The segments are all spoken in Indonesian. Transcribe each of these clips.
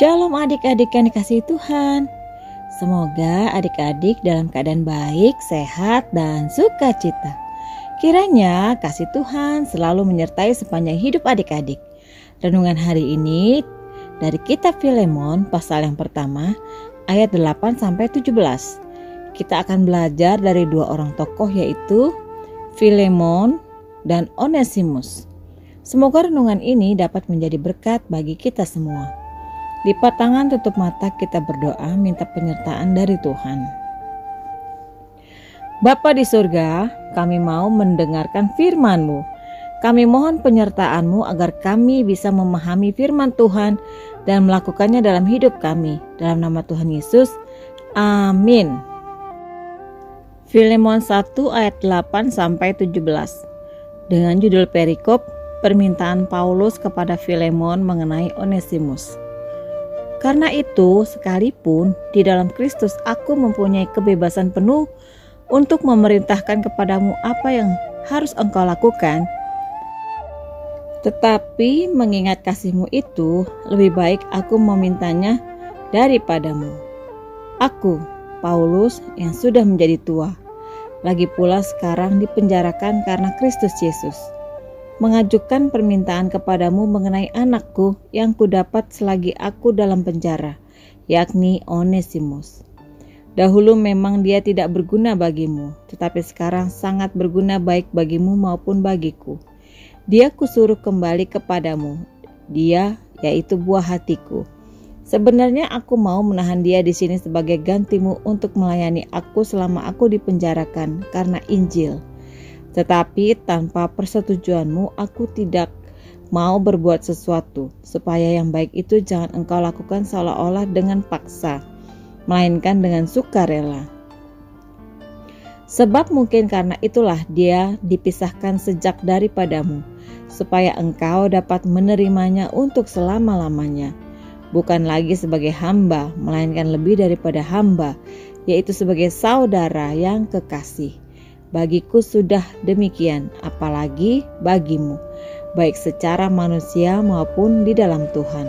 Shalom adik-adik yang dikasihi Tuhan. Semoga adik-adik dalam keadaan baik, sehat, dan sukacita. Kiranya kasih Tuhan selalu menyertai sepanjang hidup adik-adik. Renungan hari ini dari kitab Filemon pasal yang pertama ayat 8 sampai 17. Kita akan belajar dari dua orang tokoh yaitu Filemon dan Onesimus. Semoga renungan ini dapat menjadi berkat bagi kita semua. Lipat tangan tutup mata kita berdoa minta penyertaan dari Tuhan. Bapa di surga, kami mau mendengarkan firman-Mu. Kami mohon penyertaan-Mu agar kami bisa memahami firman Tuhan dan melakukannya dalam hidup kami. Dalam nama Tuhan Yesus, amin. Filemon 1 ayat 8 sampai 17. Dengan judul perikop permintaan Paulus kepada Filemon mengenai Onesimus. Karena itu, sekalipun di dalam Kristus aku mempunyai kebebasan penuh untuk memerintahkan kepadamu apa yang harus engkau lakukan, tetapi mengingat kasihmu itu, lebih baik aku memintanya daripadamu. Aku, Paulus, yang sudah menjadi tua, lagi pula sekarang dipenjarakan karena Kristus Yesus mengajukan permintaan kepadamu mengenai anakku yang kudapat selagi aku dalam penjara, yakni Onesimus. Dahulu memang dia tidak berguna bagimu, tetapi sekarang sangat berguna baik bagimu maupun bagiku. Dia kusuruh kembali kepadamu, dia yaitu buah hatiku. Sebenarnya aku mau menahan dia di sini sebagai gantimu untuk melayani aku selama aku dipenjarakan karena Injil tetapi tanpa persetujuanmu aku tidak mau berbuat sesuatu, supaya yang baik itu jangan engkau lakukan seolah-olah dengan paksa, melainkan dengan sukarela. Sebab mungkin karena itulah dia dipisahkan sejak daripadamu, supaya engkau dapat menerimanya untuk selama-lamanya, bukan lagi sebagai hamba, melainkan lebih daripada hamba, yaitu sebagai saudara yang kekasih Bagiku sudah demikian, apalagi bagimu, baik secara manusia maupun di dalam Tuhan.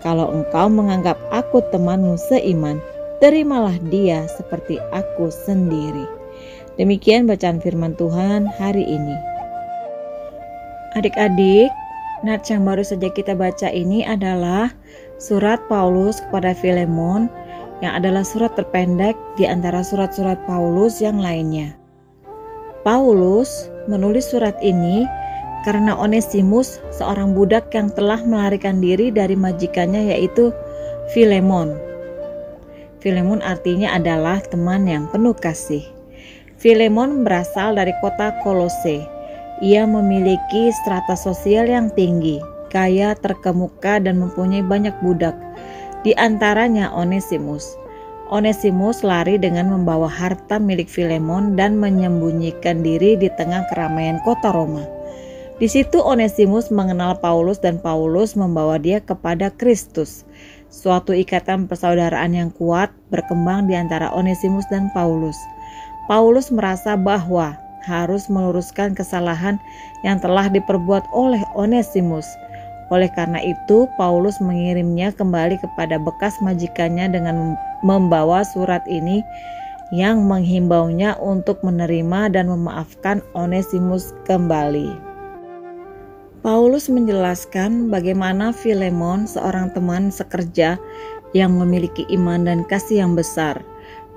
Kalau engkau menganggap aku temanmu seiman, terimalah dia seperti aku sendiri. Demikian bacaan firman Tuhan hari ini. Adik-adik, nats yang baru saja kita baca ini adalah surat Paulus kepada Filemon yang adalah surat terpendek di antara surat-surat Paulus yang lainnya. Paulus menulis surat ini karena Onesimus, seorang budak yang telah melarikan diri dari majikannya yaitu Filemon. Filemon artinya adalah teman yang penuh kasih. Filemon berasal dari kota Kolose. Ia memiliki strata sosial yang tinggi, kaya, terkemuka, dan mempunyai banyak budak, di antaranya Onesimus. Onesimus lari dengan membawa harta milik Filemon dan menyembunyikan diri di tengah keramaian kota Roma. Di situ Onesimus mengenal Paulus dan Paulus membawa dia kepada Kristus. Suatu ikatan persaudaraan yang kuat berkembang di antara Onesimus dan Paulus. Paulus merasa bahwa harus meluruskan kesalahan yang telah diperbuat oleh Onesimus. Oleh karena itu, Paulus mengirimnya kembali kepada bekas majikannya dengan membawa surat ini yang menghimbaunya untuk menerima dan memaafkan Onesimus kembali. Paulus menjelaskan bagaimana Filemon, seorang teman sekerja yang memiliki iman dan kasih yang besar.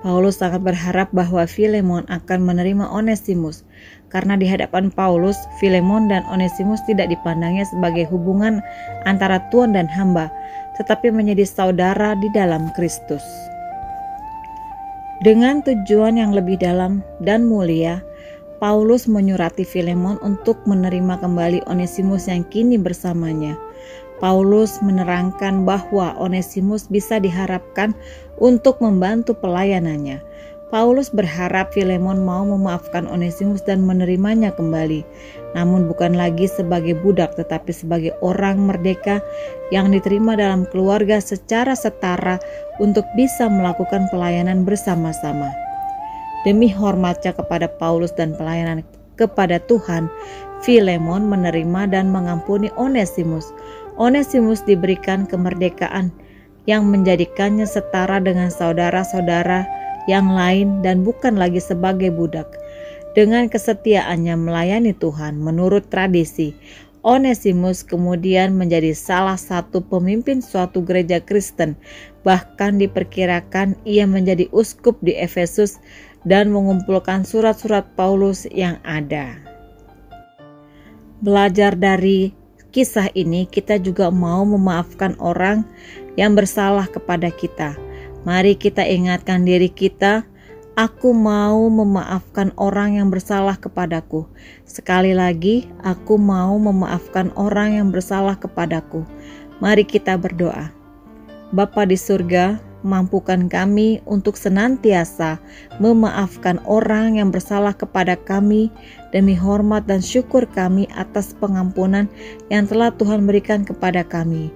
Paulus sangat berharap bahwa Filemon akan menerima Onesimus, karena di hadapan Paulus, Filemon dan Onesimus tidak dipandangnya sebagai hubungan antara tuan dan hamba, tetapi menjadi saudara di dalam Kristus. Dengan tujuan yang lebih dalam dan mulia, Paulus menyurati Filemon untuk menerima kembali Onesimus yang kini bersamanya. Paulus menerangkan bahwa Onesimus bisa diharapkan untuk membantu pelayanannya. Paulus berharap Filemon mau memaafkan Onesimus dan menerimanya kembali, namun bukan lagi sebagai budak tetapi sebagai orang merdeka yang diterima dalam keluarga secara setara untuk bisa melakukan pelayanan bersama-sama. Demi hormatnya kepada Paulus dan pelayanan kepada Tuhan, Filemon menerima dan mengampuni Onesimus. Onesimus diberikan kemerdekaan yang menjadikannya setara dengan saudara-saudara yang lain dan bukan lagi sebagai budak. Dengan kesetiaannya melayani Tuhan menurut tradisi, Onesimus kemudian menjadi salah satu pemimpin suatu gereja Kristen. Bahkan diperkirakan ia menjadi uskup di Efesus dan mengumpulkan surat-surat Paulus yang ada. Belajar dari kisah ini, kita juga mau memaafkan orang yang bersalah kepada kita. Mari kita ingatkan diri kita, aku mau memaafkan orang yang bersalah kepadaku. Sekali lagi, aku mau memaafkan orang yang bersalah kepadaku. Mari kita berdoa. Bapa di surga, mampukan kami untuk senantiasa memaafkan orang yang bersalah kepada kami demi hormat dan syukur kami atas pengampunan yang telah Tuhan berikan kepada kami.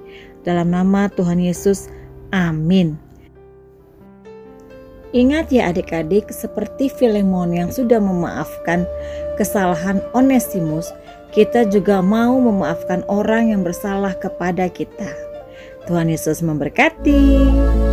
Dalam nama Tuhan Yesus, amin. Ingat ya adik-adik, seperti Filemon yang sudah memaafkan kesalahan Onesimus, kita juga mau memaafkan orang yang bersalah kepada kita. Tuhan Yesus memberkati.